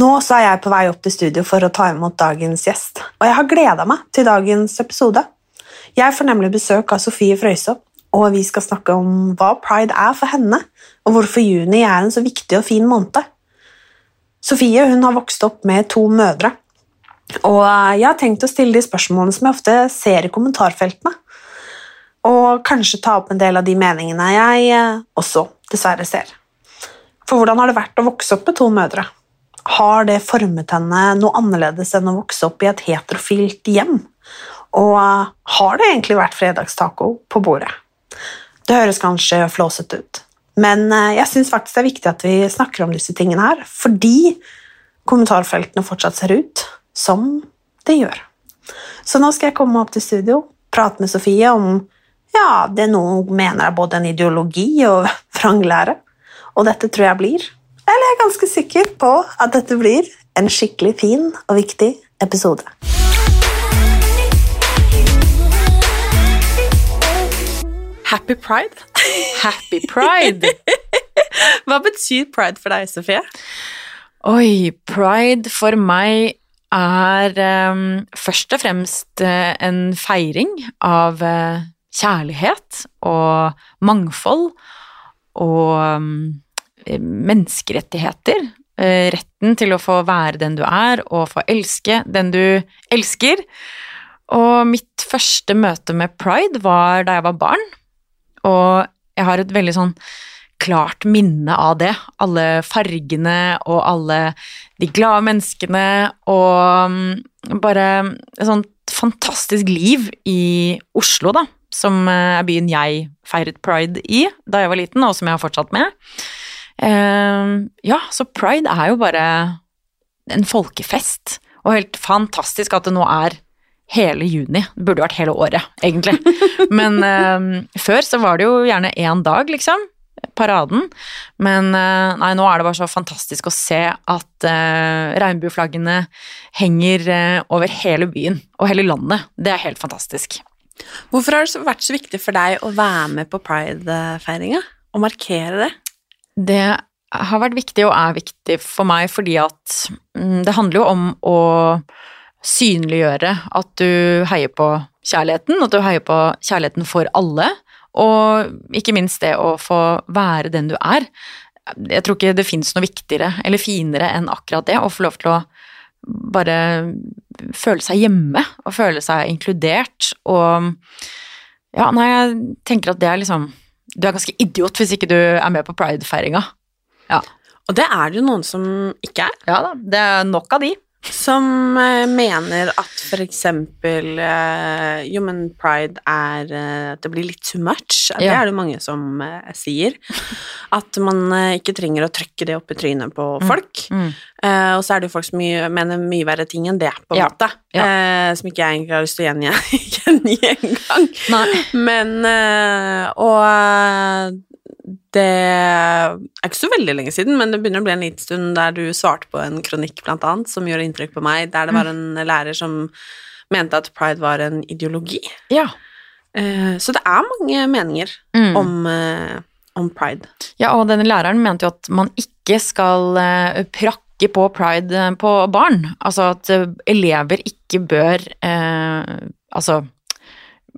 Nå så er jeg på vei opp til studio for å ta imot dagens gjest, og jeg har gleda meg til dagens episode. Jeg får nemlig besøk av Sofie Frøysaa, og vi skal snakke om hva pride er for henne, og hvorfor juni er en så viktig og fin måned. Sofie hun har vokst opp med to mødre, og jeg har tenkt å stille de spørsmålene som jeg ofte ser i kommentarfeltene, og kanskje ta opp en del av de meningene jeg eh, også dessverre ser. For hvordan har det vært å vokse opp med to mødre? Har det formet henne noe annerledes enn å vokse opp i et heterofilt hjem? Og uh, har det egentlig vært fredagstaco på bordet? Det høres kanskje flåsete ut, men uh, jeg syns faktisk det er viktig at vi snakker om disse tingene her, fordi kommentarfeltene fortsatt ser ut som det gjør. Så nå skal jeg komme opp til studio, prate med Sofie om ja, det noen mener er både en ideologi og vranglære, og dette tror jeg blir eller jeg er ganske sikker på at dette blir en skikkelig fin og viktig episode. Happy pride? Happy pride! Hva betyr pride for deg, Sofie? Oi, pride for meg er um, først og fremst uh, en feiring av uh, kjærlighet og mangfold og um, menneskerettigheter. Uh, retten til å få være den du er, og få elske den du elsker. Og mitt første møte med pride var da jeg var barn, og jeg har et veldig sånn klart minne av det. Alle fargene og alle de glade menneskene og mm, bare et sånt fantastisk liv i Oslo, da. Som er byen jeg feiret pride i da jeg var liten, og som jeg har fortsatt med. Uh, ja, så pride er jo bare en folkefest, og helt fantastisk at det nå er hele juni. Det burde vært hele året, egentlig. Men uh, før så var det jo gjerne én dag, liksom. Paraden. Men uh, nei, nå er det bare så fantastisk å se at uh, regnbueflaggene henger over hele byen og hele landet. Det er helt fantastisk. Hvorfor har det vært så viktig for deg å være med på pridefeiringa? Og markere det? Det har vært viktig og er viktig for meg fordi at mm, det handler jo om å synliggjøre at du heier på kjærligheten, at du heier på kjærligheten for alle, og ikke minst det å få være den du er. Jeg tror ikke det fins noe viktigere eller finere enn akkurat det, å få lov til å bare føle seg hjemme og føle seg inkludert og Ja, nei, jeg tenker at det er liksom Du er ganske idiot hvis ikke du er med på pridefeiringa. Ja. Og det er det jo noen som ikke er. Ja da, det er nok av de. Som eh, mener at for eksempel eh, Jo, men pride er eh, At det blir litt too much. Det er det mange som sier. At man ikke trenger å trykke det opp i trynet på folk. Mm. Eh, og så er det jo folk som mener mye verre ting enn det, på en Ja. måte. Ja. Som ikke jeg egentlig har lyst til å gjengi, engang. Men Og det er ikke så veldig lenge siden, men det begynner å bli en liten stund der du svarte på en kronikk, blant annet, som gjorde inntrykk på meg, der det var en lærer som mente at pride var en ideologi. Ja. Eh, så det er mange meninger Mm. om, eh, om pride. Ja, og denne læreren mente jo at man ikke skal eh, prakke på pride på barn. Altså at elever ikke bør eh, Altså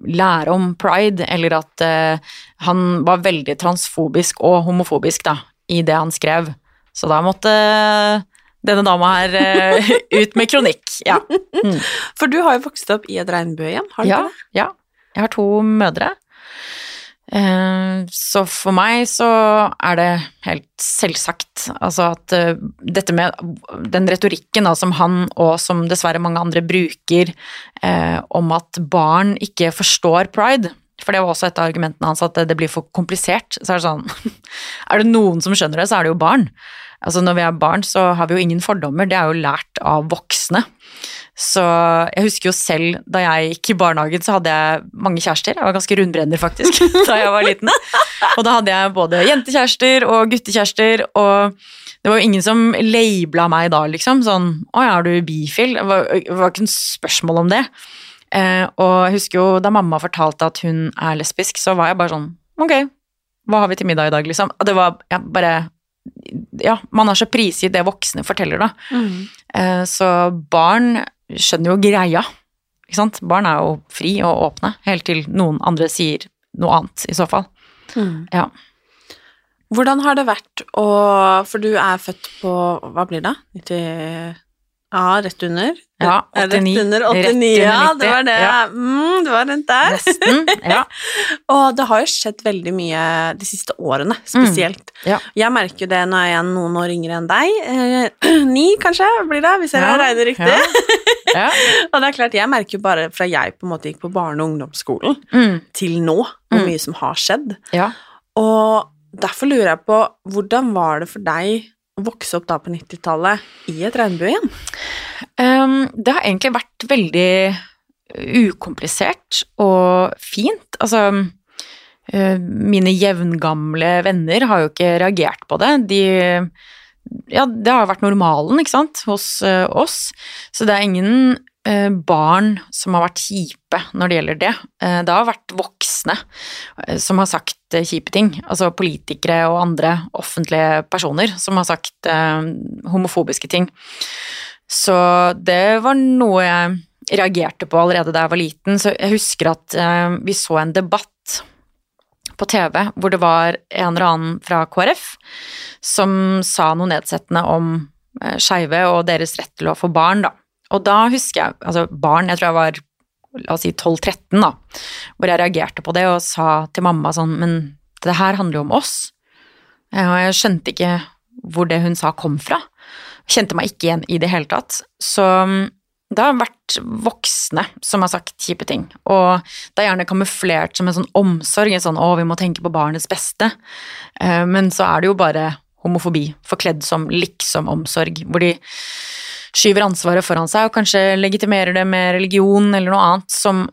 lære om pride, eller at uh, han var veldig transfobisk og homofobisk da, i det han skrev. Så da måtte denne dama her uh, ut med kronikk. Ja. Mm. For du har jo vokst opp i et regnbuehjem, har du ja, ikke det? ja. Jeg har to mødre. Eh, Så for meg så er det helt selvsagt altså at eh, dette med den retorikken da, som han og som dessverre mange andre bruker eh, om at barn ikke forstår pride, for det var også et av argumentene hans at det, blir for komplisert, så er det sånn Er det noen som skjønner det, så er det jo barn. Altså når vi er barn, så har vi jo ingen fordommer, det er jo lært av voksne. Så jeg husker jo selv da jeg gikk i barnehagen, så hadde jeg mange kjærester. Jeg var ganske rundbrenner, faktisk, da jeg var liten. Og da hadde jeg både jentekjærester og guttekjærester, og det var jo ingen som labela meg da, liksom. Sånn 'Å ja, er du bifil?' Det var, det var ikke noe spørsmål om det. Eh, og jeg husker jo da mamma fortalte at hun er lesbisk, så var jeg bare sånn Ok, hva har vi til middag i dag, liksom? Og det var ja, bare Ja, man er så prisgitt det voksne forteller, da. Eh, så barn skjønner jo greia, ikke sant. Barn er jo fri og åpne, helt til noen andre sier noe annet, i så fall. Mm. Ja. Hvordan har det vært å For du er født på Hva blir det? 90 Ja, rett under? Ja, Eh, 89. Rett under Rett 89, under ja. Det var det. ja. Mm, det var rundt der. Nesten. Ja. Og det har jo skjedd veldig mye de siste årene, spesielt. Ja. Jeg merker jo det når jeg er noen år yngre enn deg. Eh, ni, kanskje, blir det, hvis jeg Ja, regner riktig. Ja. og det er klart, jeg merker jo bare fra jeg på en måte gikk på barne- og ungdomsskolen Mm. til nå, hvor Mm. mye som har skjedd. ja. Og derfor lurer jeg på, hvordan var det for deg vokse opp da på 90-tallet i et regnbuehjem? Um, det har egentlig vært veldig ukomplisert og fint. Altså, uh, mine jevngamle venner har jo ikke reagert på det. De Ja, det har vært normalen, ikke sant, hos uh, oss. Så det er ingen uh, barn som har vært kjipe når det gjelder det. Uh, det har vært voksne som har sagt kjipe ting. Altså politikere og andre offentlige personer som har sagt homofobiske ting. Så det var noe jeg reagerte på allerede da jeg var liten. Så jeg husker at vi så en debatt på TV hvor det var en eller annen fra KrF som sa noe nedsettende om eh, skeive og deres rett til å få barn, da. Og da husker jeg, altså barn, jeg tror jeg var la oss si 12-13, da, hvor jeg reagerte på det og sa til mamma sånn, men det her handler jo om oss. Og jeg skjønte ikke hvor det hun sa kom fra. Kjente meg ikke igjen i det hele tatt. Så det har vært voksne som har sagt kjipe ting. Og det er gjerne kamuflert som en sånn omsorg, en sånn 'å, vi må tenke på barnets beste'. Eh, Men så er det jo bare homofobi forkledd som liksom-omsorg, hvor de skyver ansvaret foran seg og kanskje legitimerer det med religion eller noe annet som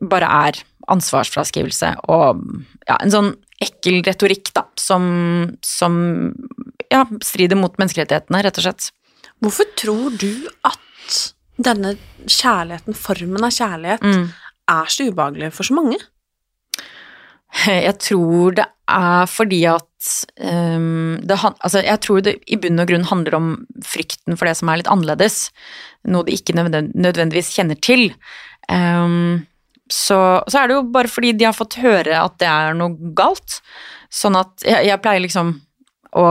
bare er ansvarsfraskrivelse og ja, en sånn ekkel retorikk, da, som, som ja, strider mot menneskerettighetene, rett og slett. Hvorfor tror du at denne kjærligheten, formen av kjærlighet, Mm. er så ubehagelig for så mange? Jeg tror det er fordi at um, det, altså Jeg tror det i bunn og grunn handler om frykten for det som er litt annerledes. Noe de ikke nødvendigvis kjenner til. Um, så, så er det jo bare fordi de har fått høre at det er noe galt. Sånn at jeg, jeg pleier liksom å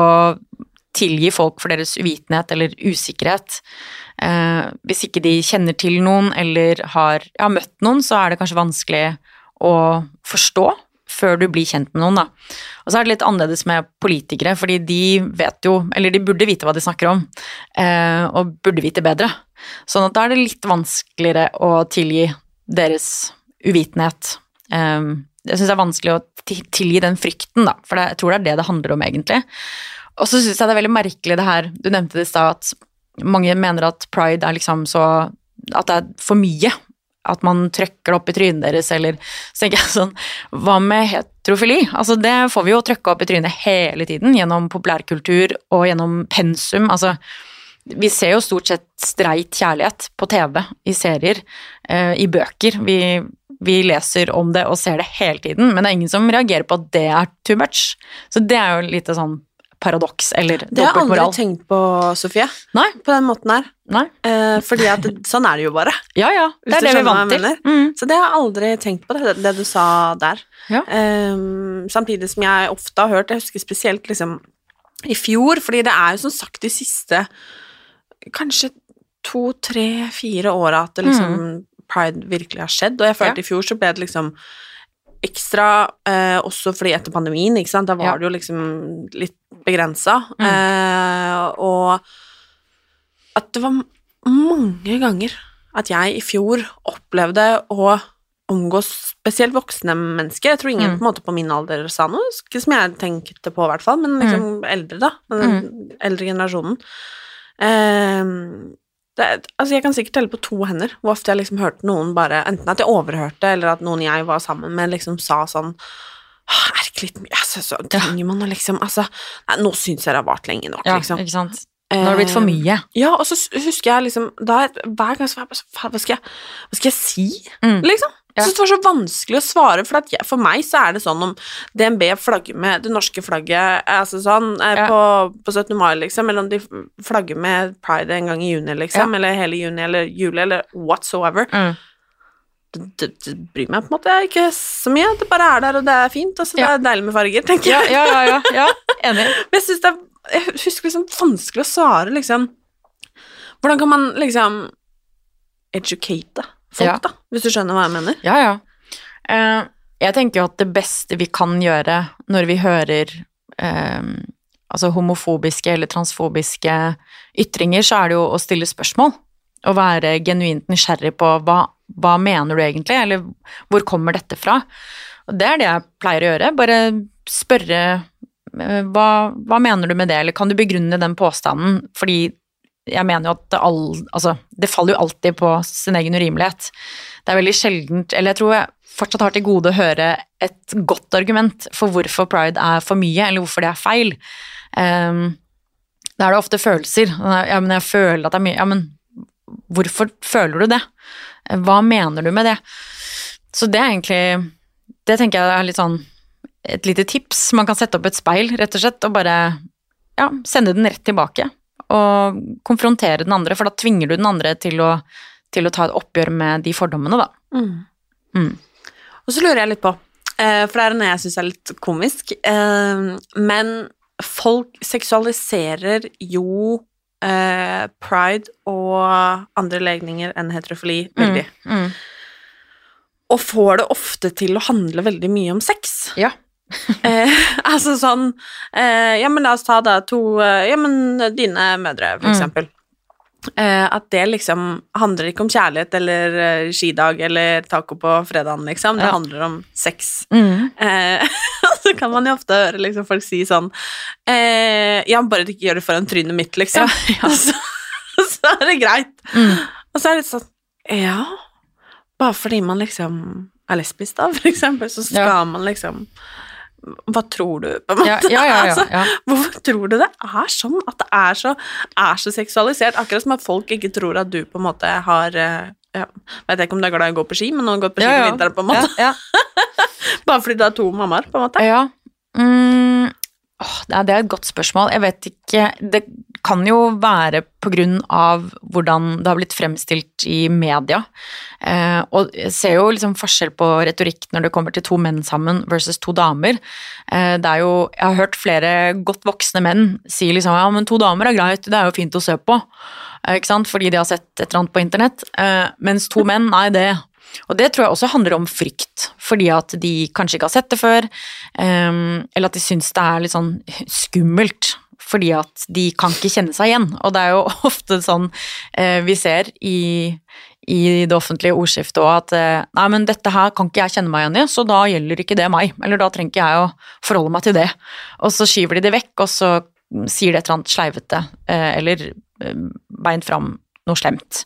tilgi folk for deres uvitenhet eller usikkerhet. Eh, hvis ikke de kjenner til noen eller har ja, møtt noen, så er det kanskje vanskelig å forstå før du blir kjent med noen, da. Og så er det litt annerledes med politikere, fordi de vet jo, eller de burde vite hva de snakker om, eh, og burde vite bedre. Sånn at da er det litt vanskeligere å tilgi deres uvitenhet. Eh, jeg syns det er vanskelig å tilgi den frykten, da, for jeg tror det er det det handler om, egentlig. Og så syns jeg det er veldig merkelig det her, du nevnte det i stad, at mange mener at pride er liksom så At det er for mye. At man trøkker det opp i trynet deres, eller Så tenker jeg sånn Hva med heterofili? Altså, det får vi jo trøkke opp i trynet hele tiden, gjennom populærkultur og gjennom pensum. Altså, vi ser jo stort sett streit kjærlighet på TV, i serier, eh, i bøker. Vi, vi leser om det og ser det hele tiden, men det er ingen som reagerer på at det er too much. Så det er jo litt sånn paradoks eller Det har jeg aldri tenkt på, Sofie. Nei. På den måten her. Nei. Eh, fordi at sånn er det jo bare. Ja, ja, det er det vi er vant til. Mm. Så det har jeg aldri tenkt på, det, det du sa der. Ja. Eh, samtidig som jeg ofte har hørt, jeg husker spesielt liksom i fjor, fordi det er jo som sagt de siste kanskje to, tre, fire åra at det liksom pride virkelig har skjedd, og jeg følte Mm. Ja. i fjor så ble det liksom ekstra, eh, også fordi etter pandemien, ikke sant, da var Ja. det jo liksom litt begrensa, Mm. eh, og at det var mange ganger at jeg i fjor opplevde å omgås spesielt voksne mennesker. Jeg tror ingen Mm. på måte på min alder sa noe, ikke som jeg tenkte på i hvert fall, men liksom eldre, da. Den eldre generasjonen. Ehm, det, altså jeg kan sikkert telle på to hender hvor ofte jeg liksom hørte noen bare Enten at jeg overhørte, eller at noen jeg var sammen med, liksom sa sånn «Åh, Er ikke litt mye altså, Så trenger man å liksom Altså, nei, nå syns jeg det har vart lenge nok, Ja, liksom. ikke sant. Nå har det blitt for Eh, mye. Ja, og så husker jeg liksom da, er- Hver gang så var jeg bare sånn hva hva skal jeg si? Mm. Liksom. Jeg synes det var så vanskelig å svare, for, at jeg, for meg så er det sånn om DNB flagger med det norske flagget altså sånn, eh, Ja. på, på 17. mai, liksom, eller om de flagger med pride en gang i juni, liksom, Ja. eller hele juni, eller juli, eller whatsoever. Mm. Det, det, det bryr meg på en måte ikke så mye. Det bare er der, og det er fint. Altså, Ja. Det er deilig med farger, tenker jeg. ja, ja, ja, ja. enig. Men jeg synes det er Jeg husker liksom vanskelig å svare, liksom Hvordan kan man liksom educate folk, Ja. da? Hvis du skjønner hva jeg mener? Ja, ja. Eh, jeg tenker jo at det beste vi kan gjøre når vi hører eh, altså homofobiske eller transfobiske ytringer, så er det jo å stille spørsmål. Og være genuint nysgjerrig på hva, hva mener du egentlig, eller hvor kommer dette fra? Og det er det jeg pleier å gjøre. Bare spørre eh, hva, hva mener du med det, eller kan du begrunne den påstanden? Fordi jeg mener jo at det, all, altså, det faller jo alltid på sin egen urimelighet. Det er veldig sjeldent, eller jeg tror jeg fortsatt har til gode å høre et godt argument for hvorfor pride er for mye, eller hvorfor det er feil. Um, da er det ofte følelser. Ja, men jeg føler at det er mye Ja, men hvorfor føler du det? Hva mener du med det? Så det er egentlig Det tenker jeg er litt sånn et lite tips. Man kan sette opp et speil, rett og slett, og bare ja, sende den rett tilbake. Og konfrontere den andre, for da tvinger du den andre til å, til å ta et oppgjør med de fordommene, da. Mm. Og så lurer jeg litt på, eh, for det er noe jeg syns er litt komisk, eh, men folk seksualiserer jo eh, pride og andre legninger enn heterofili veldig. Mm. Og får det ofte til å handle veldig mye om sex. Ja. eh, altså sånn eh, Ja, men la oss ta da to eh, Ja, men dine mødre, for Mm. eksempel. Eh, at det liksom handler ikke om kjærlighet eller eh, skidag eller taco på fredagen, liksom. Det Ja. handler om sex. Mm. Eh, så kan man jo ofte høre liksom, folk si sånn eh, Ja, bare ikke gjør det foran trynet mitt, liksom. Så, så er det greit. Mm. Og så er det litt sånn Ja, bare fordi man liksom er lesbisk, da, for eksempel, så skal Ja. man liksom Hva tror du, på en måte? Ja, ja, altså. Hvorfor tror du det er sånn? At det er så, er så seksualisert? Akkurat som at folk ikke tror at du på en måte har eh, ja, Vet ikke om du er glad i å gå på ski, men nå har du gått på ski på ja. vinteren, på en måte. Bare fordi du har to mammaer, på en måte. Ja. Mm, åh, det, er, et godt spørsmål. Jeg vet ikke Det kan jo være på grunn av hvordan det har blitt fremstilt i media. Eh, og jeg ser jo liksom forskjell på retorikk når det kommer til to menn sammen versus to damer. Eh, det er jo Jeg har hørt flere godt voksne menn si liksom ja, men to damer er greit, det er jo fint å se på. Eh, ikke sant? Fordi de har sett et eller annet på internett. Eh, mens to menn, nei, det og det tror jeg også handler om frykt, fordi at de kanskje ikke har sett det før, um, eller at de syns det er litt sånn skummelt, fordi at de kan ikke kjenne seg igjen. Og det er jo ofte sånn eh, vi ser i, i det offentlige ordskiftet òg, at eh, nei, men dette her kan ikke jeg kjenne meg igjen i, så da gjelder ikke det meg, eller da trenger ikke jeg å forholde meg til det. Og så skyver de det vekk, og så sier de et eller annet sleivete, eh, eller beint fram noe slemt.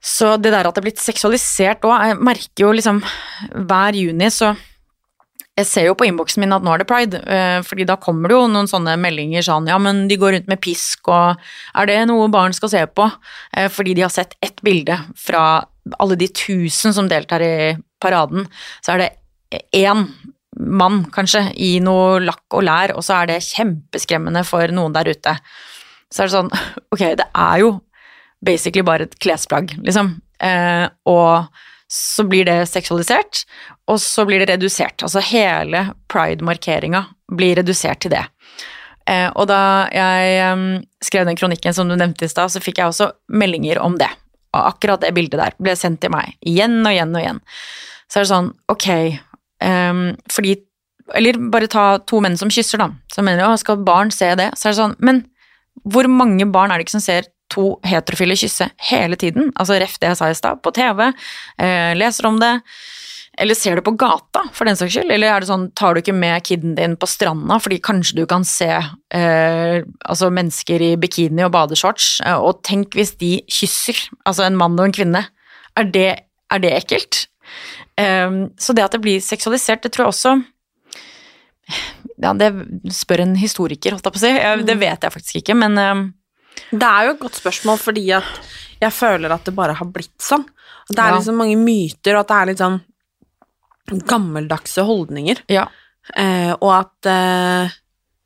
Så det der at det er blitt seksualisert òg, jeg merker jo liksom hver juni så jeg ser jo på innboksen min at nå er det pride, eh, fordi da kommer det jo noen sånne meldinger sånn ja, men de går rundt med pisk, og er det noe barn skal se på? Eh, Fordi de har sett ett bilde fra alle de tusen som deltar i paraden, så er det én mann, kanskje, i noe lakk og lær, og så er det kjempeskremmende for noen der ute. Så er det sånn, ok, det er jo basically bare et klesplagg, liksom. Eh, og så blir det seksualisert, og så blir det redusert. Altså hele pride-markeringa blir redusert til det. Eh, og da jeg um, skrev den kronikken som du nevnte i stad, så fikk jeg også meldinger om det. Og akkurat det bildet der ble sendt til meg igjen og igjen og igjen. Så er det sånn, ok, um, fordi Eller bare ta to menn som kysser, da. Så mener å, skal barn se det? Så er det sånn, men hvor mange barn er det ikke som ser to heterofile kysse hele tiden? Altså ref det jeg sa i stad, på TV, eh, leser om det. Eller ser du på gata, for den saks skyld? Eller er det sånn, tar du ikke med kiden din på stranda fordi kanskje du kan se eh, altså mennesker i bikini og badeshorts, eh, og tenk hvis de kysser, altså en mann og en kvinne. Er det, er det ekkelt? Eh, så det at det blir seksualisert, det tror jeg også ja, det spør en historiker, holdt jeg på å si. Det vet jeg faktisk ikke, men eh, Det er jo et godt spørsmål fordi at jeg føler at det bare har blitt sånn. At det er Ja. liksom mange myter, og at det er litt sånn gammeldagse holdninger. ja. Eh, og at eh,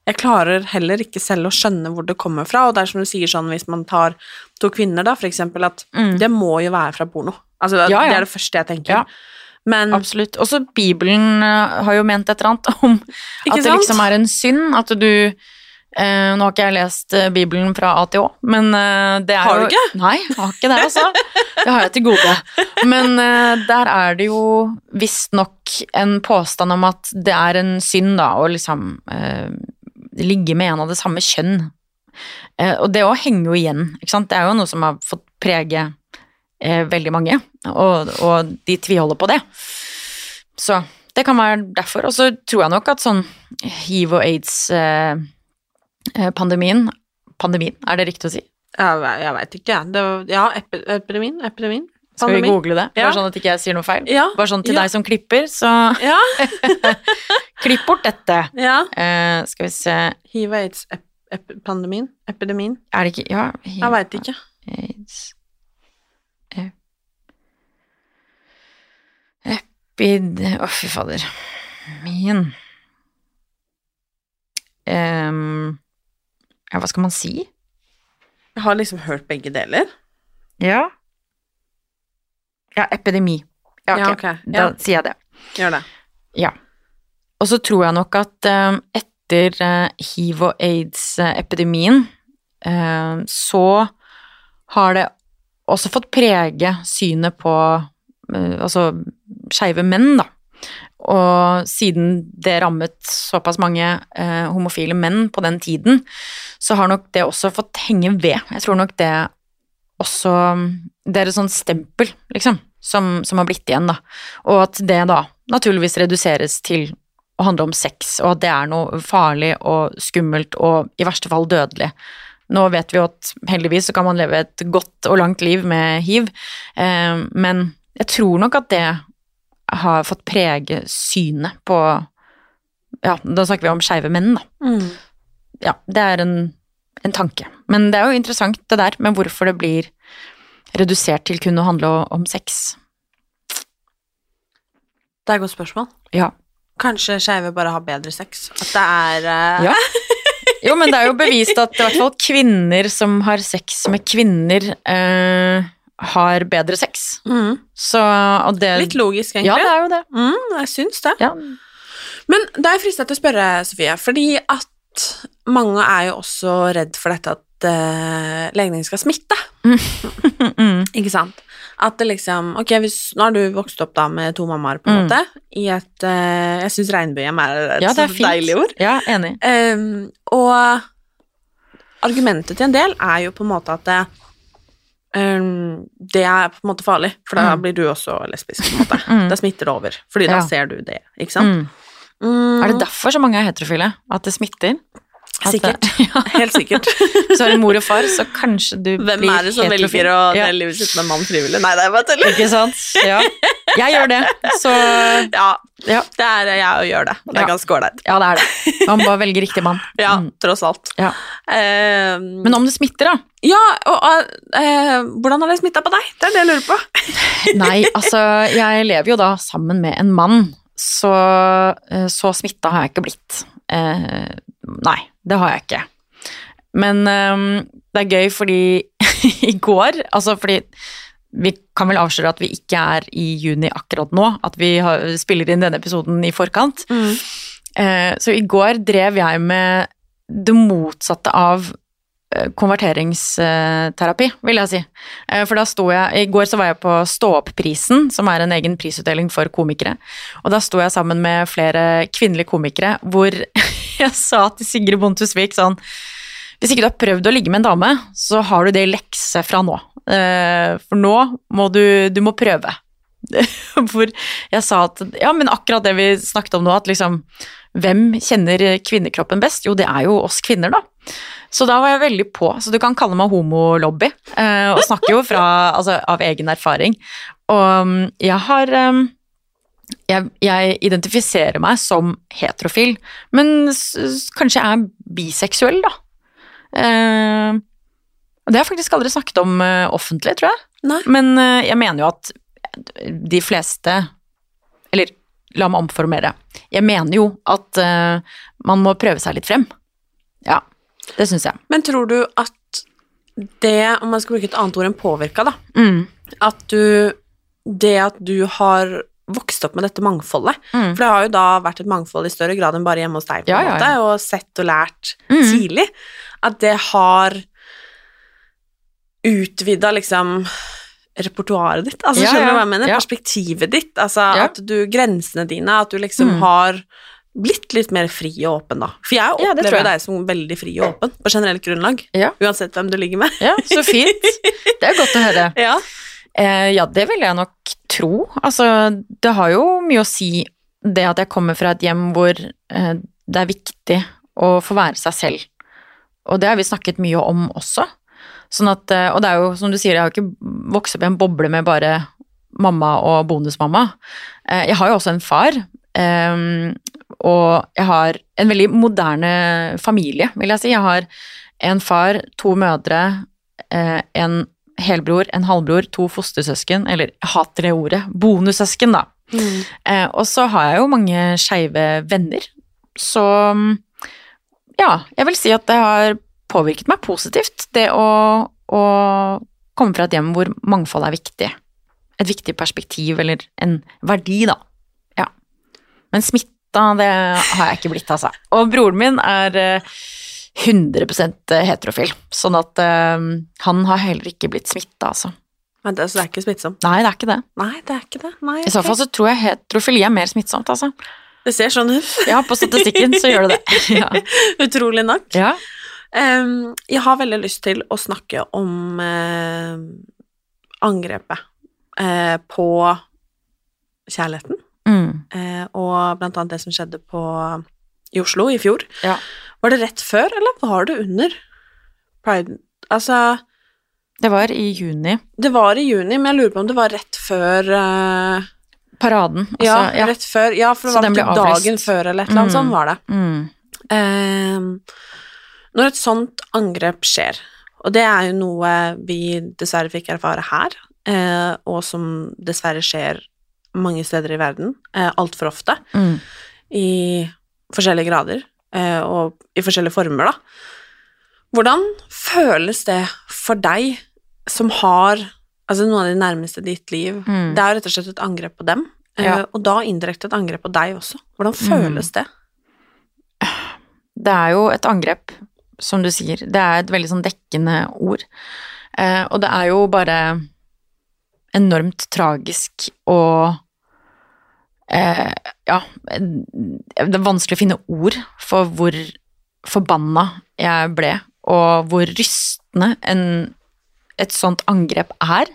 jeg klarer heller ikke selv å skjønne hvor det kommer fra, og det er som du sier sånn hvis man tar to kvinner, da, for eksempel, at Mm. det må jo være fra porno. Altså, det, Ja, ja. det er det første jeg tenker. Ja. Men Absolutt. Også Bibelen eh, har jo ment et eller annet om at at det liksom er en synd at du eh, Nå har ikke jeg lest uh, Bibelen fra A til Å, men uh, det er Har du jo ikke? Nei, jeg har ikke det, altså. Det har jeg til gode. Men der er det jo visstnok en påstand om at det er en synd, da, å liksom ligge med en av det samme kjønn. Og det òg henger jo igjen, ikke sant. Det er jo noe som har fått prege veldig mange, og, og de tviholder på det. Så det kan være derfor. Og så tror jeg nok at sånn hiv og aids-pandemien Pandemien, Pandemien, er det riktig å si? jeg, jeg veit ikke. Var- ja, epidemien, epidemien. Skal vi google det? Bare Ja. sånn at ikke jeg sier noe feil? Ja. Bare sånn til Ja. deg som klipper, så Ja. klipp bort dette. ja. Eh, skal vi se Hiv aids, ep, ep, pandemien, epidemien. Er det ikke Ja. hiv- Jeg veit ikke. Aids Ep- Epid... Å, fy fader. Min Em, Ja, hva skal man si? Jeg har liksom hørt begge deler. Ja. Ja, epidemi. Ja, ok. Ja, ok. Da Ja. sier jeg det. Gjør det. Ja. Og så tror jeg nok at eh, etter uh, hiv- og aids-epidemien, uh, så har det også fått prege synet på uh, altså skeive menn, da. Og siden det rammet såpass mange eh, homofile menn på den tiden, så har nok det også fått henge ved. Jeg tror nok det også Det er et sånt stempel, liksom, som, som har blitt igjen, da. Og at det da naturligvis reduseres til å handle om sex, og at det er noe farlig og skummelt og i verste fall dødelig. Nå vet vi jo at heldigvis så kan man leve et godt og langt liv med hiv, eh, men jeg tror nok at det har fått prege synet på Ja, da snakker vi om skeive menn, da. Mm. Ja, det er en, en tanke. Men det er jo interessant det der med hvorfor det blir redusert til kun å handle om sex. Det er et godt spørsmål. Ja. Kanskje skeive bare har bedre sex. At det er uh... Ja. Jo, men det er jo bevist at i hvert fall kvinner som har sex med kvinner, eh, har bedre sex. mm. Så det Litt logisk, egentlig. Ja, det er jo det. Mm, jeg syns det. Ja. Men da er jeg fristet til å spørre, Sofie, fordi at mange er jo også redd for dette at uh, legning skal smitte. Mm. Ikke sant? At det liksom Ok, hvis, nå har du vokst opp da med to mammaer, på en Mm. måte, i et uh, Jeg syns regnbuehjem er et Ja, er deilig ord. Ja, enig. Um, og argumentet til en del er jo på en måte at det, ehm, det er på en måte farlig, for da Mm. blir du også lesbisk, på en måte. Mm. Da smitter det over, fordi da Ja. ser du det, ikke sant? Mm. Mm, Er det derfor så mange er heterofile? At det smitter? Sikkert. ja. Helt sikkert. Så har du mor og far, så kanskje du Hvem blir er det som velger å dele livet sitt med en mann frivillig? Nei, det er bare tull. Ikke sant? Ja. Jeg gjør det, så Ja, Ja. det er jeg å gjøre det. og Det er ganske ålreit. Ja, det er det. Man bare velger riktig mann. Ja, Mm. tross alt. Ja. Uh, Men om det smitter, da? ja, og uh, hvordan har det smitta på deg? Det er det jeg lurer på. Nei, altså, jeg lever jo da sammen med en mann så, eh, så smitta har jeg ikke blitt. Eh, nei, det har jeg ikke. Men um, det er gøy fordi i går Altså fordi vi kan vel avsløre at vi ikke er i juni akkurat nå, at vi har, spiller inn denne episoden i forkant. Eh, så i går drev jeg med det motsatte av eh, konverteringsterapi, vil jeg si. Eh, For da sto jeg I går så var jeg på Stå opp-prisen, som er en egen prisutdeling for komikere. Og da sto jeg sammen med flere kvinnelige komikere, hvor jeg sa til Sigrid Bonde Tusvik sånn Hvis ikke du har prøvd å ligge med en dame, så har du det i lekse fra nå. Eh, For nå må du Du må prøve. Hvor jeg sa at Ja, men akkurat det vi snakket om nå, at liksom Hvem kjenner kvinnekroppen best? Jo, det er jo oss kvinner, da. Så da var jeg veldig på. Så du kan kalle meg homolobby, eh, og snakker jo fra, altså, av egen erfaring. Og um, jeg har um, jeg, jeg identifiserer meg som heterofil, men kanskje jeg er biseksuell, da. Eh, og det har jeg faktisk aldri snakket om eh, offentlig, tror jeg. Nei. Men eh, jeg mener jo at de fleste Eller la meg omformere. Jeg mener jo at eh, man må prøve seg litt frem. Ja, det syns jeg. Men tror du at det, om man skal bruke et annet ord enn påvirka, da, Mm. at du Det at du har vokst opp med dette mangfoldet Mm. For det har jo da vært et mangfold i større grad enn bare hjemme hos deg, på Ja, en ja, måte, ja. og sett og lært Mm. tidlig. At det har utvida liksom repertoaret ditt. Altså, Ja, skjønner du ja, hva jeg mener? ja. Perspektivet ditt. Altså Ja. at du Grensene dine, at du liksom Mm. har blitt litt mer fri og åpen, da. For jeg Ja, opplever jeg. deg som veldig fri og åpen, på generelt grunnlag. Ja. Uansett hvem du ligger med. Ja, så fint. Det er godt å høre. Ja. Eh, ja, det vil jeg nok tro. Altså, det har jo mye å si det at jeg kommer fra et hjem hvor eh, det er viktig å få være seg selv. Og det har vi snakket mye om også. Sånn at, eh, og det er jo, som du sier, jeg har jo ikke vokst opp i en boble med bare mamma og bonusmamma. Eh, jeg har jo også en far, eh, og jeg har en veldig moderne familie, vil jeg si. Jeg har en far, to mødre, eh, en helbror, en halvbror, to fostersøsken, eller jeg hater det ordet, bonussøsken, da. Eh, og så har jeg jo mange skeive venner, så mm, ja, jeg vil si at det har påvirket meg positivt, det å, å komme fra et hjem hvor mangfold er viktig. Et viktig perspektiv, eller en verdi, da. Ja. Men smitta, det har jeg ikke blitt, altså. Og broren min er eh, 100% heterofil, sånn at eh, han har heller ikke blitt smitta, altså. Men det, så det er ikke smittsomt? Nei, det er ikke det. Nei, det er ikke det. Nei, I så fall så tror jeg heterofili er mer smittsomt, altså. Det ser sånn ut. Ja, på statistikken så gjør det det. Ja. Utrolig nok. ja. Um, jeg har veldig lyst til å snakke om uh, angrepet uh, på kjærligheten, Mm. Uh, og blant annet det som skjedde på, i Oslo i fjor. Ja. Var det rett før, eller var det under pride? Altså, Det var i juni. det var i juni, men jeg lurer på om det var rett før uh, Paraden. Altså, ja, ja. rett før. Ja, for det Så var ikke dagen før, eller et eller annet Mm. sånt var det. Mm. Uh, når et sånt angrep skjer, og det er jo noe vi dessverre fikk erfare her, uh, og som dessverre skjer mange steder i verden, eh, altfor ofte, Mm. i forskjellige grader, eh, og i forskjellige former, da. Hvordan føles det for deg som har altså noen av de nærmeste i ditt liv? Mm. Det er jo rett og slett et angrep på dem, eh, Ja. og da indirekte et angrep på deg også. Hvordan Mm. føles det? Det er jo et angrep, som du sier. Det er et veldig sånn dekkende ord. Eh, og det er jo bare enormt tragisk og eh, Ja, det er vanskelig å finne ord for hvor forbanna jeg ble, og hvor rystende en, et sånt angrep er.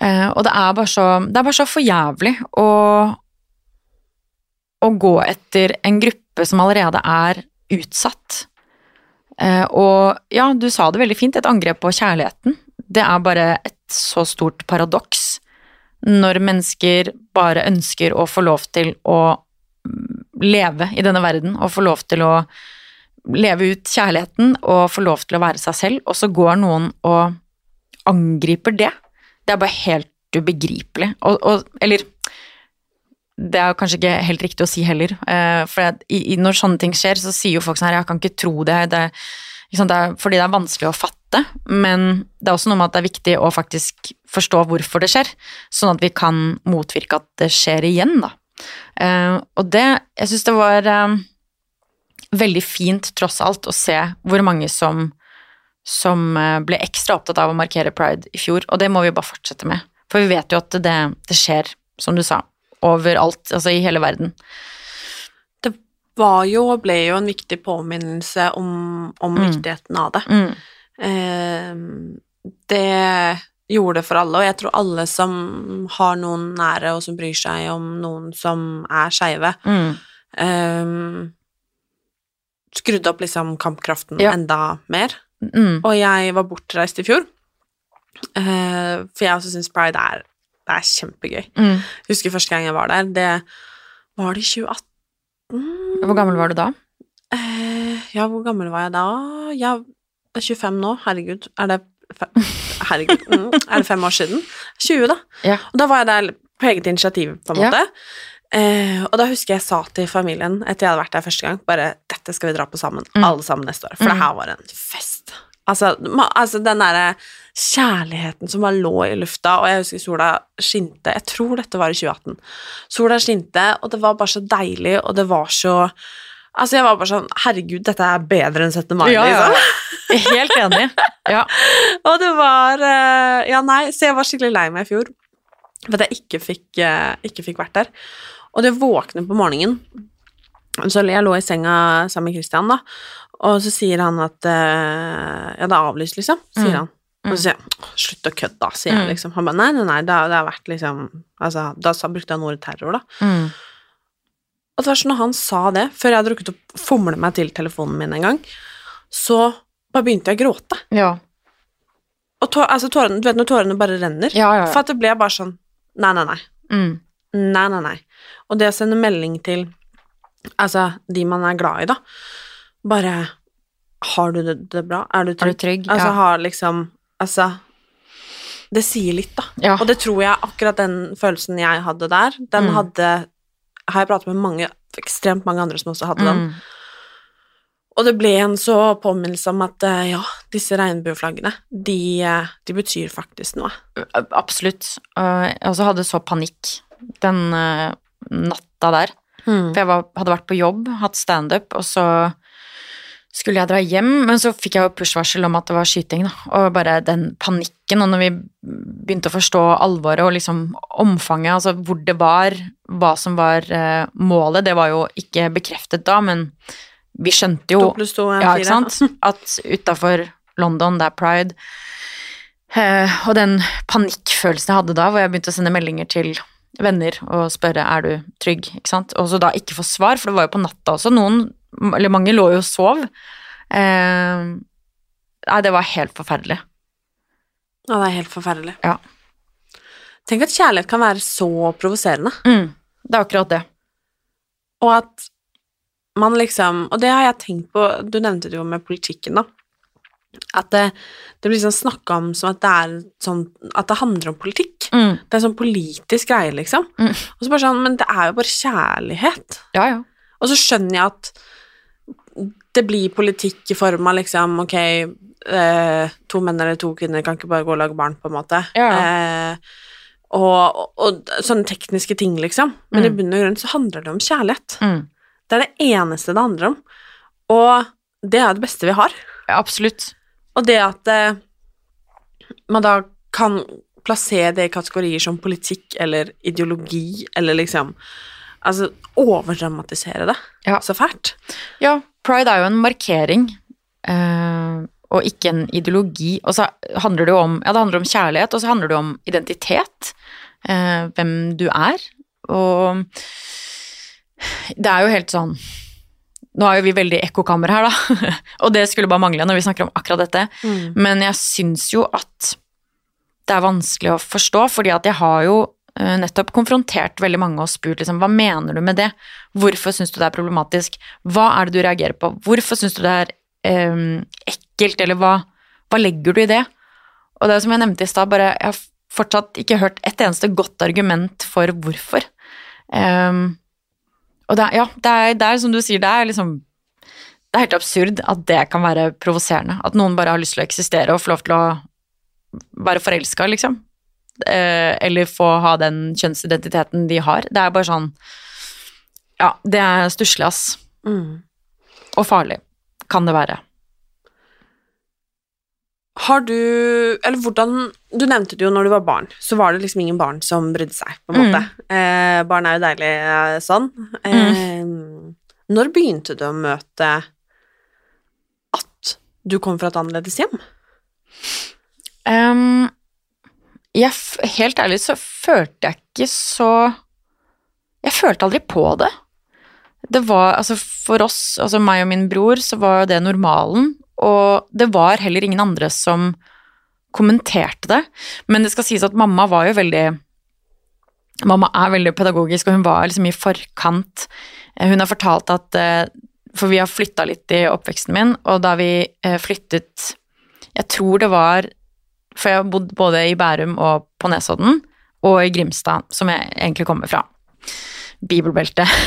Eh, og det er bare så Det er bare så for å å gå etter en gruppe som allerede er utsatt. Eh, og ja, du sa det veldig fint, et angrep på kjærligheten. Det er bare et så stort paradoks når mennesker bare ønsker å få lov til å mm, leve i denne verden, og få lov til å leve ut kjærligheten og få lov til å være seg selv, og så går noen og angriper det. Det er bare helt ubegripelig. Og, og, eller det er kanskje ikke helt riktig å si heller. Eh, for når sånne ting skjer, så sier jo folk sånn her Jeg kan ikke tro det. det, sant, det er, fordi det er vanskelig å fatte. Men det er også noe med at det er viktig å faktisk forstå hvorfor det skjer. Sånn at vi kan motvirke at det skjer igjen, da. Eh, og det Jeg syns det var eh, veldig fint, tross alt, å se hvor mange som som eh, ble ekstra opptatt av å markere pride i fjor, og det må vi bare fortsette med. For vi vet jo at det, det skjer, som du sa, overalt, altså i hele verden. Var jo og ble jo en viktig påminnelse om, om Mm. viktigheten av det. Mm. Eh, det gjorde det for alle, og jeg tror alle som har noen nære, og som bryr seg om noen som er skeive, Mm. eh, skrudde opp liksom kampkraften Ja. enda mer. Mm. Og jeg var bortreist i fjor, eh, for jeg også syns pride er, det er kjempegøy. Mm. Jeg husker første gang jeg var der, det var det i 2018? Hvor gammel var du da? Eh, ja, hvor gammel var jeg da? Jeg er 25 nå, herregud. Er det Herregud, mm, er det fem år siden? 20, da. Ja. Og da var jeg der på eget initiativ, på en Ja. måte. Eh, og da husker jeg sa til familien, etter jeg hadde vært der første gang, bare 'Dette skal vi dra på sammen, Mm. alle sammen neste år', for det Mm. her var en fest. Altså, altså den derre kjærligheten som bare lå i lufta, og jeg husker sola skinte Jeg tror dette var i 2018. Sola skinte, og det var bare så deilig, og det var så Altså, jeg var bare sånn Herregud, dette er bedre enn 17. mai, Ja, ja. liksom. Helt enig. Ja. Og det var eh, Ja, nei, så jeg var skikkelig lei meg i fjor for at jeg ikke fikk, eh, ikke fikk vært der. Og det våkne på morgenen Så jeg lå i senga sammen med Christian, da, og så sier han at eh, Ja, det er avlyst, liksom, sier Mm. han. Og så sier jeg slutt å kødde, sier jeg Mm. liksom. Han bare nei, nei, nei, det har, det har vært liksom Altså, da brukte han ordet terror, da. Mm. Og det var sånn når han sa det, før jeg hadde rukket å fomle meg til telefonen min en gang, så bare begynte jeg å gråte. Ja. Og tå, altså, tårene, du vet når tårene bare renner? Ja, ja, ja. For at det ble bare sånn Nei, nei, nei. Mm. Nei, nei, nei. Og det å sende melding til altså, de man er glad i, da, bare Har du det, det bra? Er du Er trygg? du trygg? Altså, har liksom Altså Det sier litt, da. Ja. Og det tror jeg akkurat den følelsen jeg hadde der, den Mm. hadde Har jeg pratet med mange, ekstremt mange andre som også hadde den. Mm. Og det ble en så påminnelse om at eh, ja, disse regnbueflaggene, de, eh, de betyr faktisk noe. Absolutt. Og Jeg også hadde så panikk den eh, natta der. For jeg var, hadde vært på jobb, hatt standup, og så skulle jeg dra hjem, men så fikk jeg jo push-varsel om at det var skyting, da. Og bare den panikken, og når vi begynte å forstå alvoret og liksom omfanget, altså hvor det var, hva som var eh, målet, det var jo ikke bekreftet da, men vi skjønte jo To ja, ikke sant? At utafor London, det er pride. Eh, og den panikkfølelsen jeg hadde da, hvor jeg begynte å sende meldinger til venner og spørre er du trygg, ikke sant. Og så da ikke få svar, for det var jo på natta også. Noen, eller mange, lå jo og sov. Eh, nei, det var helt forferdelig. Ja, det er helt forferdelig. Ja. Tenk at kjærlighet kan være så provoserende, Mm, det er akkurat det. og at man liksom Og det har jeg tenkt på, du nevnte det jo med politikken, da. At det, det blir sånn snakka om som at det er sånn At det handler om politikk. Mm, Det er sånn politisk greie, liksom. Mm. Og så bare sånn Men det er jo bare kjærlighet. ja, ja. Og så skjønner jeg at det blir politikk i form av liksom Ok, eh, to menn eller to kvinner kan ikke bare gå og lage barn, på en måte. Ja. Eh, og, og, og sånne tekniske ting, liksom. Men i Mm. bunn og grunn så handler det om kjærlighet. Mm, Det er det eneste det handler om. Og det er det beste vi har. ja absolutt. Og det at eh, man da kan plassere det i kategorier som politikk eller ideologi, eller liksom Altså overdramatisere det Ja. så fælt. Ja, pride er jo en markering, Uh, og ikke en ideologi. Og så handler det jo om, ja, det handler om kjærlighet, og så handler det om identitet. eh, hvem du er. Og det er jo helt sånn Nå er jo vi veldig ekkokammer her, da, og det skulle bare mangle når vi snakker om akkurat dette. Men jeg syns jo at det er vanskelig å forstå, fordi at jeg har jo nettopp konfrontert veldig mange og spurt liksom, hva mener du med det? Hvorfor syns du det er problematisk? Hva er det du reagerer på? Hvorfor syns du det er eh, ekkelt, eller hva, hva legger du i det? Og det er som jeg nevnte i stad, bare jeg har fortsatt ikke hørt et eneste godt argument for hvorfor. Ehm, og det er, ja, det er, det er som du sier, det er liksom Det er helt absurd at det kan være provoserende. At noen bare har lyst til å eksistere og få lov til å være forelska, liksom. Eh, eller få ha den kjønnsidentiteten de har. Det er bare sånn Ja, det er stusslig, ass. Mm. Og farlig kan det være. Har du Eller hvordan Du nevnte det jo når du var barn, så var det liksom ingen barn som brydde seg, på en måte. Eh, barn er jo deilig eh, sånn. Eh, Når begynte du å møte at du kom fra et annerledes hjem? Ehm, jeg, helt ærlig så følte jeg ikke så Jeg følte aldri på det. Det var, altså For oss, altså meg og min bror, så var det normalen, og det var heller ingen andre som kommenterte det. Men det skal sies at mamma var jo veldig Mamma er veldig pedagogisk, og hun var liksom i forkant. Eh, Hun har fortalt at eh, For vi har flytta litt i oppveksten min, og da vi eh, flyttet Jeg tror det var For jeg har bodd både i Bærum og på Nesodden, og i Grimstad, som jeg egentlig kommer fra. Bibelbeltet.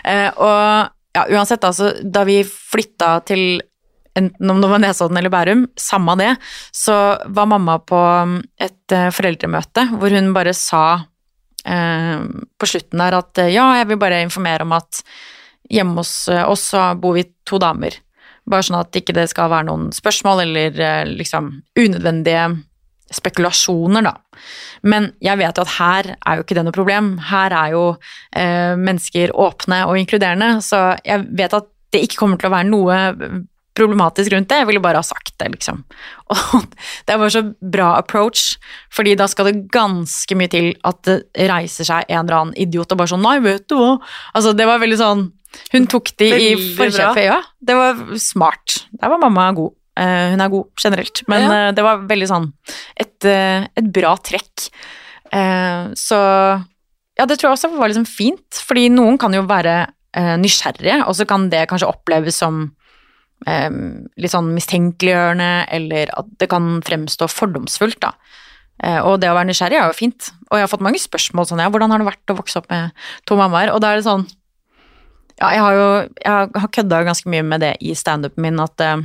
Eh, og ja, uansett, altså, da vi flytta til enten om det var Nesodden eller Bærum, samme det, så var mamma på um, et eh, foreldremøte hvor hun bare sa eh, på slutten der at eh, ja, jeg vil bare informere om at hjemme hos oss så bor vi to damer. Bare sånn at ikke det skal være noen spørsmål eller eh, liksom unødvendige spekulasjoner, da. Men jeg vet jo at her er jo ikke det noe problem. Her er jo eh, mennesker åpne og inkluderende, så jeg vet at det ikke kommer til å være noe problematisk rundt det. Jeg ville bare ha sagt det, liksom. Og det var så bra approach, fordi da skal det ganske mye til at det reiser seg en eller annen idiot og bare sånn Nei, vet du hva? Altså, det var veldig sånn Hun tok de i forkjøpet, ja. Det var smart. Der var mamma god. Eh, hun er god generelt, men Ja. eh, det var veldig sånn et, eh, et bra trekk. Så ja, det tror jeg også var liksom fint, fordi noen kan jo være nysgjerrige, og så kan det kanskje oppleves som litt sånn mistenkeliggjørende, eller at det kan fremstå fordomsfullt, da. Og det å være nysgjerrig er jo fint. Og jeg har fått mange spørsmål sånn, ja, hvordan har det vært å vokse opp med to mammaer? Og da er det sånn, ja, jeg har jo jeg har kødda ganske mye med det i standupen min, at eh,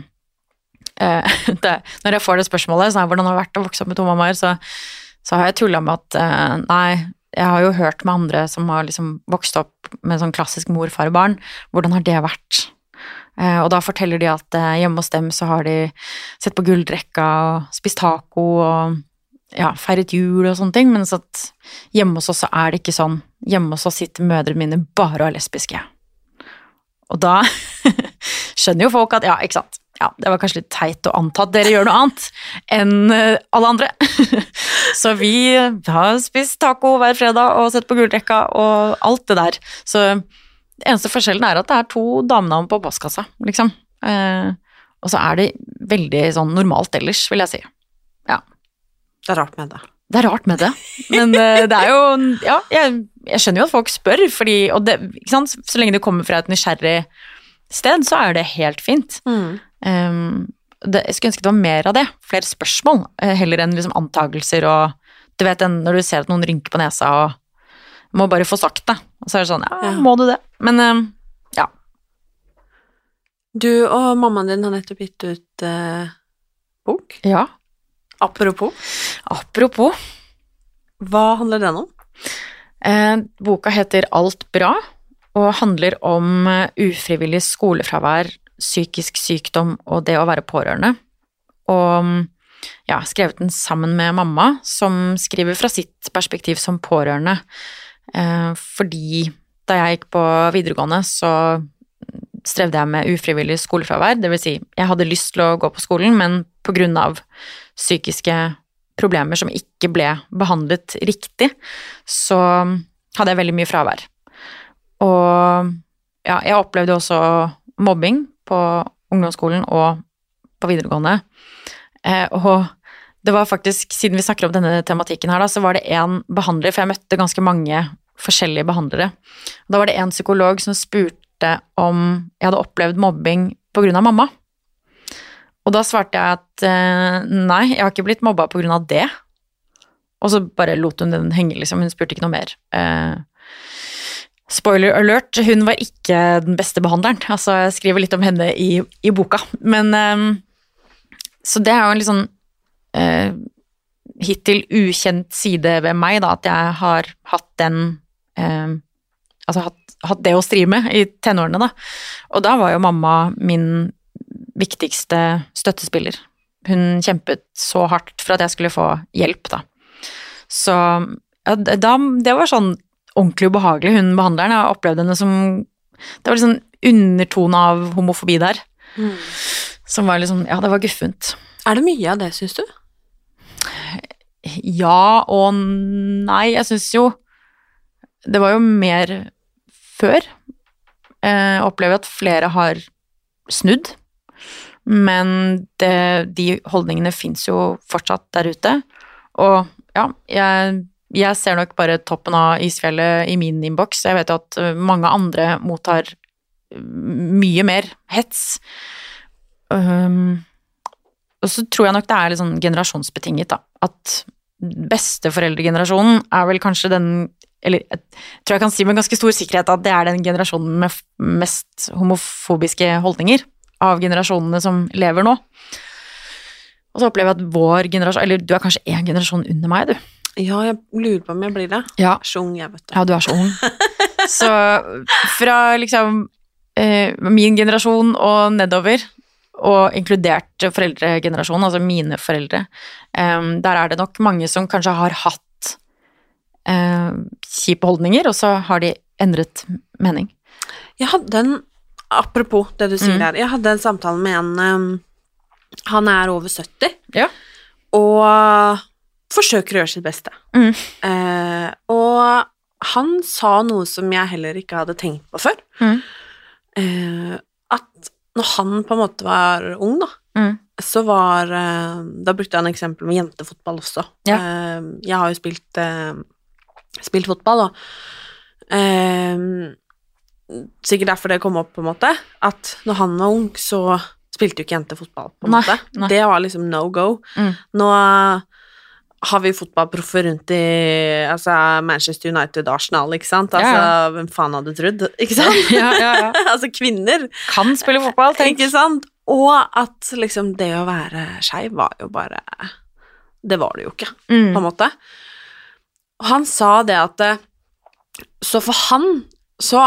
det, når jeg får det spørsmålet, sånn, hvordan har det vært å vokse opp med to mammaer, så, så har jeg tulla med at uh, nei, jeg har jo hørt med andre som har liksom vokst opp med sånn klassisk mor, far og barn, hvordan har det vært? Og da forteller de at hjemme hos dem så har de sett på Gullrekka og spist taco og ja, feiret jul og sånne ting, mens at hjemme hos oss så er det ikke sånn. Hjemme hos oss sitter mødrene mine bare og er lesbiske. Og da skjønner jo folk at ja, ikke sant. Ja, det var kanskje litt teit å anta at dere gjør noe annet enn eh, alle andre. Så vi har spist taco hver fredag og sett på Gullrekka og alt det der. Så det eneste forskjellen er at det er to damenavn på postkassa, liksom. Eh, og så er det veldig sånn normalt ellers, vil jeg si. Ja. Det er rart med det. Det er rart med det, men eh, det er jo Ja, jeg, jeg skjønner jo at folk spør, fordi Og det, så lenge det kommer fra et nysgjerrig sted, så er det helt fint. Mm. Um, det, jeg skulle ønske det var mer av det. Flere spørsmål, eh, heller enn liksom antakelser og Du vet når du ser at noen rynker på nesa og må bare få sagt det. Og så er det sånn Ja. må du det? Men um, ja. Du og mammaen din har nettopp gitt ut uh, bok. ja. Apropos, Apropos. hva handler den om? Eh, boka heter Alt bra og handler om eh, ufrivillig skolefravær, psykisk sykdom og det å være pårørende. Og mm, ja, skrevet den sammen med mamma, som skriver fra sitt perspektiv som pårørende. Eh, fordi da jeg gikk på videregående, så strevde jeg med ufrivillig skolefravær. Det vil si, jeg hadde lyst til å gå på skolen, men på grunn av psykiske problemer som ikke ble behandlet riktig, så hadde jeg veldig mye fravær. Og ja, jeg opplevde også mobbing på ungdomsskolen og på videregående. Eh, og det var faktisk, siden vi snakker om denne tematikken her, da, så var det en behandler, for jeg møtte ganske mange forskjellige behandlere. Da var det en psykolog som spurte om jeg hadde opplevd mobbing på grunn av mamma. Og da svarte jeg at eh, nei, jeg har ikke blitt mobba på grunn av det. Og så bare lot hun den henge, liksom. Hun spurte ikke noe mer. Eh, Spoiler alert, hun var ikke den beste behandleren. Altså, jeg skriver litt om henne i, i boka. Men um, Så det er jo en litt sånn eh, hittil ukjent side ved meg, da, at jeg har hatt den uh, Altså hatt, hatt det å stri med i tenårene, da. Og da var jo mamma min viktigste støttespiller. Hun kjempet så hardt for at jeg skulle få hjelp, da. Så ja, da, det var sånn ordentlig ubehagelig, hun behandleren. Jeg opplevde henne som Det var sånn undertone av homofobi der. Som var liksom Ja, det var guffent. Er det mye av det, syns du? Ja og nei. Jeg syns jo Det var jo mer før. Eh, Jeg opplever at flere har snudd. Men det, de holdningene fins jo fortsatt der ute. Og ja, jeg, jeg ser nok bare toppen av isfjellet i min innboks. Jeg vet jo at mange andre mottar mye mer hets. Um, og så tror jeg nok det er litt sånn generasjonsbetinget, da. At besteforeldregenerasjonen er vel kanskje den Eller jeg tror jeg kan si med ganske stor sikkerhet at det er den generasjonen med mest homofobiske holdninger av generasjonene som lever nå. Og så opplever jeg at vår generasjon Eller du er kanskje én generasjon under meg, du. Ja, jeg lurer på om jeg blir det. Ja. Så ung, jeg, vet du. Ja, du er så ung. Så fra liksom eh, min generasjon og nedover, og inkludert foreldregenerasjonen, altså mine foreldre, eh, der er det nok mange som kanskje har hatt eh, kjipe holdninger, og så har de endret mening. Jeg hadde en Apropos det du sier Mm. der. Jeg hadde en samtale med en um, Han er over 70 Ja. og forsøker å gjøre sitt beste. Mm. Uh, og han sa noe som jeg heller ikke hadde tenkt på før. Mm. Uh, at når han på en måte var ung, da, Mm. så var uh, Da brukte han eksempel med jentefotball også. Ja. Jeg har jo spilt, spilt fotball, og Sikkert derfor det kom opp, på en måte. At når han var ung, så spilte jo ikke jenter fotball, på en Nei, måte. nei. Det var liksom no go. Mm. Nå eh, har vi fotballproffer rundt i altså Manchester United, Arsenal, ikke sant? Altså, Ja, hvem faen hadde trodd, ikke sant? Ja, ja, ja. altså, kvinner, Kan spille fotball, tenk. ikke sant? Og at liksom det å være skeiv var jo bare Det var det jo ikke, på Mm. en måte. Og han sa det at eh, Så for han så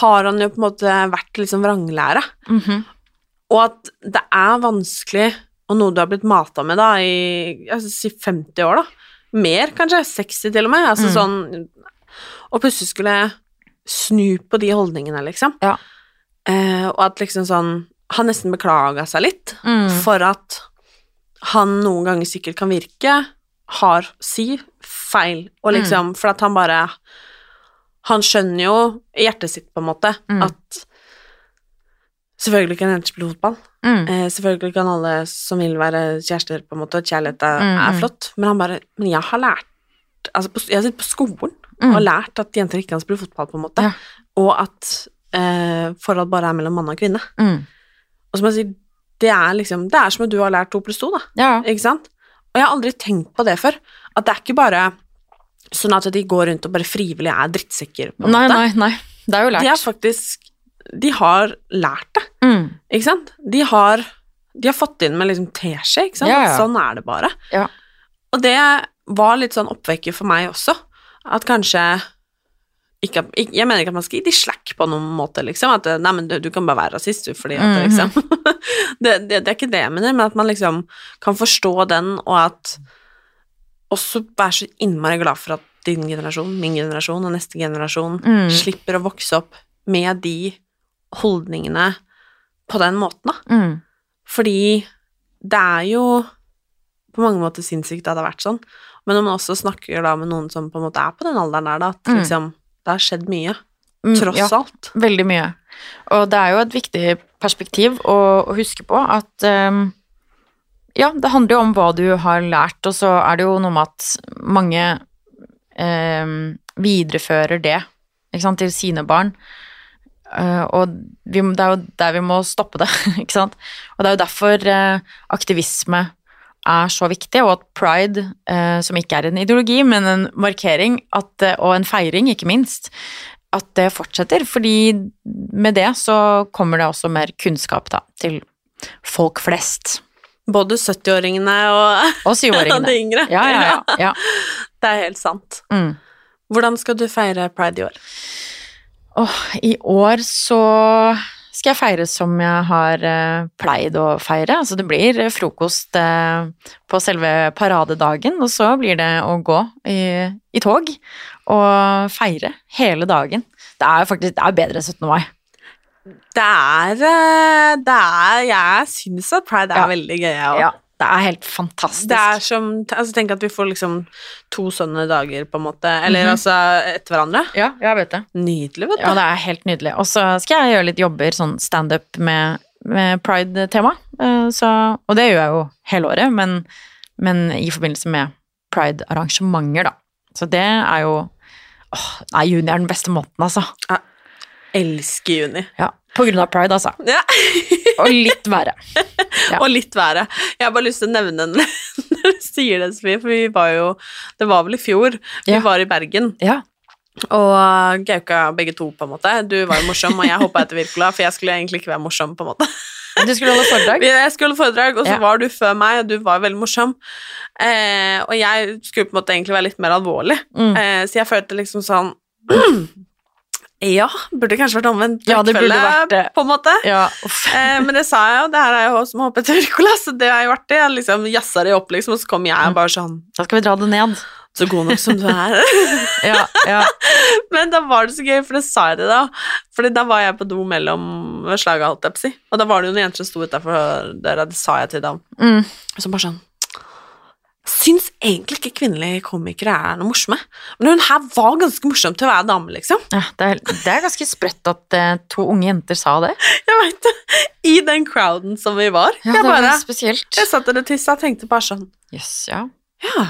har han jo på en måte vært liksom vranglære. -hmm. Og at det er vanskelig, og noe du har blitt mata med da i si 50 år, da. Mer, kanskje. 60 til og med. Altså Mm. sånn Og plutselig skulle snu på de holdningene, liksom. Ja. Eh, og at liksom sånn Han nesten beklaga seg litt Mm. for at han noen ganger sikkert kan virke har si feil, og liksom For at han bare Han skjønner jo i hjertet sitt, på en måte, Mm. at Selvfølgelig kan jenter spille fotball. Mm. Eh, selvfølgelig kan alle som vil være kjærester, på en måte, kjærlighet er, Mm, er mm. flott, men han bare Men jeg har lært Altså, på, jeg har sittet på skolen Mm. og lært at jenter ikke kan spille fotball, på en måte, Ja. og at eh, forhold bare er mellom mann og kvinne. Mm. Og som jeg sier, det er liksom Det er som at du har lært to pluss to, da. Ja. Ikke sant? Og jeg har aldri tenkt på det før. At det er ikke bare sånn at de går rundt og bare frivillig er drittsekker, på en Nei, måte. nei, nei. Det er jo lært. De har faktisk De har lært det. Mm. Ikke sant? De har, de har fått inn med liksom teskje, ikke sant? Ja, ja. Sånn er det bare. Ja. Og det var litt sånn oppvekker for meg også, at kanskje ikke, Jeg mener ikke at man skal gi de slack på noen måte, liksom. At nei, men du, du kan bare være rasist, du, fordi at Mhm. liksom det, det, det er ikke det jeg mener, men at man liksom kan forstå den, og at også være så innmari glad for at din generasjon, min generasjon og neste generasjon Mm. slipper å vokse opp med de holdningene på den måten, da. Mm. Fordi det er jo på mange måter sinnssykt at det har vært sånn, men når man også snakker da med noen som på en måte er på den alderen der, da, at Mm. liksom det har skjedd mye, Mm, tross ja. alt. Veldig mye. Og det er jo et viktig perspektiv å, å huske på at ehm, Ja, det handler jo om hva du har lært, og så er det jo noe med at mange eh, viderefører det ikke sant, til sine barn. Uh, og vi, det er jo der vi må stoppe det, ikke sant. Og det er jo derfor uh, aktivisme er så viktig, og at pride, uh, som ikke er en ideologi, men en markering, at, og en feiring, ikke minst, at det fortsetter, fordi med det så kommer det også mer kunnskap da, til folk flest. Både 70-åringene og, Og de yngre. Ja, ja, ja. Det er helt sant. Mm. Hvordan skal du feire pride i år? Oh, I år så skal jeg feire som jeg har eh, pleid å feire. Altså det blir frokost eh, på selve paradedagen, og så blir det å gå i, i tog og feire hele dagen. Det er faktisk det er bedre enn 17. mai. Det er, eh, det er Jeg syns at pride er Ja. veldig gøy, jeg òg. Ja, det er helt fantastisk. Det er som altså Tenk at vi får liksom to sånne dager, på en måte. Eller Mhm. altså etter hverandre. Ja, jeg vet det. Nydelig, vet du. Ja, det er helt nydelig. Og så skal jeg gjøre litt jobber, sånn standup med, med pride-tema. Eh, så- Og det gjør jeg jo hele året, men, men i forbindelse med pride-arrangementer, da. Så det er jo Åh, nei, juni er den beste måten, altså. Elsker juni. Ja, på grunn av pride, altså. Ja. Og litt været. Ja. Og litt været. Jeg har bare lyst til å nevne den når du sier det, Sofie, for vi var jo Det var vel i fjor. Vi Ja. var i Bergen. Ja. Og gauka begge to, på en måte. Du var jo morsom, og jeg hoppa etter Wirkola, for jeg skulle egentlig ikke være morsom, på en måte. Du skulle holde foredrag? Jeg skulle holde foredrag, og så Ja. var du før meg, og du var veldig morsom. Eh, og jeg skulle på en måte egentlig være litt mer alvorlig, Mm. eh, så jeg følte liksom sånn Ja, burde kanskje vært omvendt Ja, det burde vært det. på en måte. Ja. Eh, men det sa jeg jo, det her er jo som å hoppe etter Wirkola, så det har jo det. Jeg liksom jazza det opp, liksom, og så kom jeg bare sånn Da skal vi dra det ned. Så god nok som du er. Ja, ja. Men da var det så gøy, for det sa jeg det da. Fordi da var jeg på do mellom slaga, holdt jeg på å si. Og da var det jo noen jenter som sto utafor døra, det sa jeg til dem. Mm. Og så bare sånn Syns egentlig ikke kvinnelige komikere er noe morsomme. Men hun her var ganske morsom til å være dame, liksom. ja det, er, det er ganske sprøtt at uh, to unge jenter sa det. Jeg vet det. I den crowden som vi var. Ja, jeg det var spesielt. Jeg satt der og tissa og tenkte bare sånn Jøss, ja. Ja.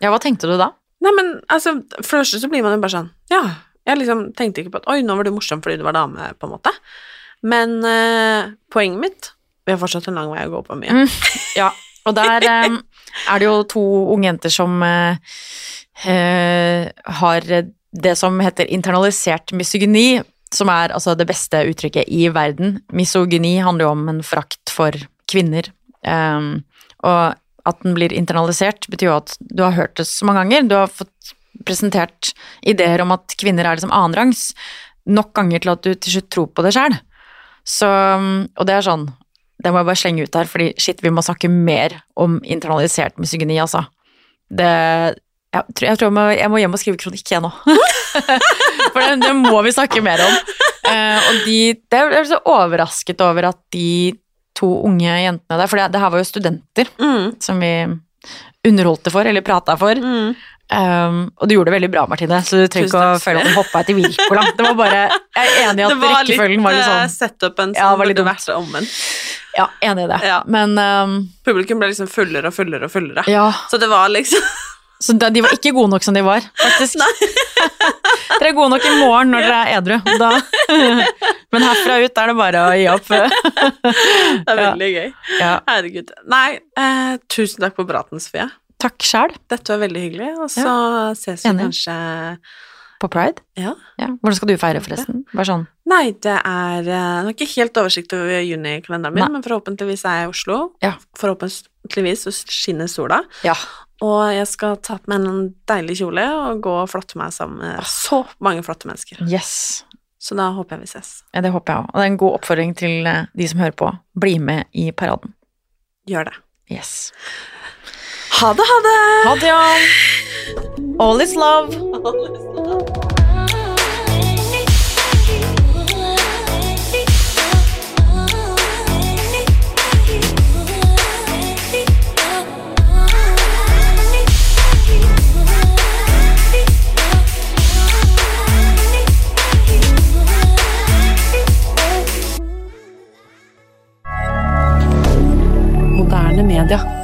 Ja, hva tenkte du da? Nei, men altså, for det første så blir man jo bare sånn Ja. Jeg liksom tenkte ikke på at oi, nå var du morsom fordi du var dame, på en måte. Men uh, poenget mitt Vi har fortsatt en lang vei å gå på mye. Mm. Ja, og der eh, er det jo to unge jenter som eh, eh, har det som heter internalisert misogyni, som er altså det beste uttrykket i verden. Misogyni handler jo om en frakt for kvinner. Eh, og at den blir internalisert, betyr jo at du har hørt det så mange ganger. Du har fått presentert ideer om at kvinner er liksom annenrangs nok ganger til at du til slutt tror på det sjøl. Og det er sånn Det må jeg bare slenge ut her, fordi shit, vi må snakke mer om internalisert misogyni, altså. Det jeg tror, jeg, tror jeg, må, jeg må hjem og skrive kronikk, jeg nå. For det, det må vi snakke mer om. Eh, og de det Jeg ble så overrasket over at de to unge jentene der, for det, det her var jo studenter Mm. som vi underholdte for, eller prata for. Mm. Um, og du gjorde det veldig bra, Martine, så du trenger ikke å føle at du hoppa etter Wirkola. Det var bare Jeg er enig i at rekkefølgen var litt sånn Det var litt eh, sånn en som Ja, burde vært omvendt. Ja, enig i det. Ja. Men um, Publikum ble liksom fullere og fullere og fullere. ja. Så det var liksom Så de var ikke gode nok som de var, faktisk. dere er gode nok i morgen når dere er edru. Da. Men herfra ut er det bare å gi opp. Det er Ja. veldig gøy. Ja. Herregud. Nei, eh, tusen takk for praten, Sofie. Takk sjæl Dette var veldig hyggelig, og så ses vi Enig. kanskje på pride. Ja. Ja. Hvordan skal du feire, forresten? Bare sånn. Nei, det er eh, Jeg har ikke helt oversikt over junikalenderen min, Nei. men forhåpentligvis er jeg i Oslo. Ja. Forhåpentligvis så skinner sola. Ja. Og jeg skal ta på meg en deilig kjole og gå og flotte meg sammen med så mange flotte mennesker. Yes. Så da håper jeg vi ses. Ja, det håper jeg òg. Og det er en god oppfordring til eh, de som hører på. Bli med i paraden. Gjør det. Yes. Ha det, ha det! Ha det, ja. All is love. Moderne media.